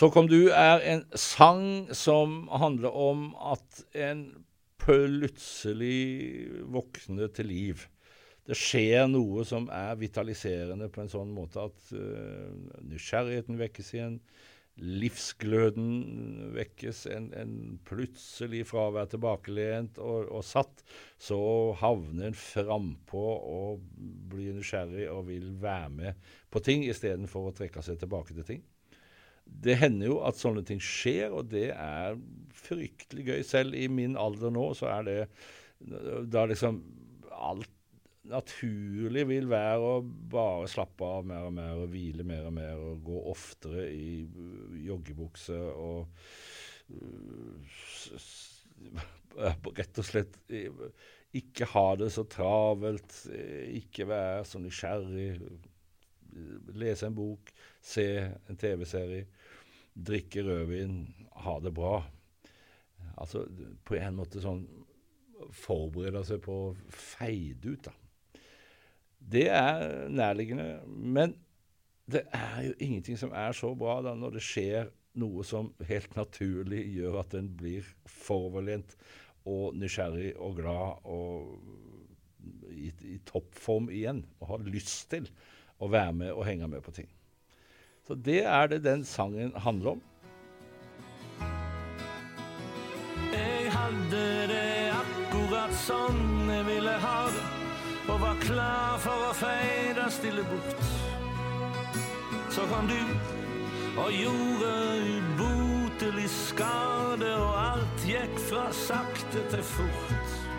Så kom du er en sang som handler om at en plutselig våkner til liv. Det skjer noe som er vitaliserende på en sånn måte at uh, nysgjerrigheten vekkes igjen. Livsgløden vekkes. En, en plutselig fra å være tilbakelent og, og satt, så havner en frampå og blir nysgjerrig og vil være med på ting istedenfor å trekke seg tilbake til ting det hender jo at sånne ting skjer, og det er fryktelig gøy. Selv i min alder nå, så er det da liksom Alt naturlig vil være å bare slappe av mer og mer og hvile mer og mer og gå oftere i joggebukse og rett og slett ikke ha det så travelt, ikke være så nysgjerrig, lese en bok, se en TV-serie drikke rødvin, ha det bra. Altså på en måte sånn Forberede seg på å feide ut, da. Det er nærliggende. Men det er jo ingenting som er så bra da når det skjer noe som helt naturlig gjør at en blir foroverlent og nysgjerrig og glad og i, i toppform igjen. Og har lyst til å være med og henge med på ting. Så det er det den sangen handler om. Jeg hadde det akkurat sånn jeg ville ha det, og var klar for å feide stille bort. Så kom du og gjorde ubotelig skade, og alt gikk fra sakte til fort.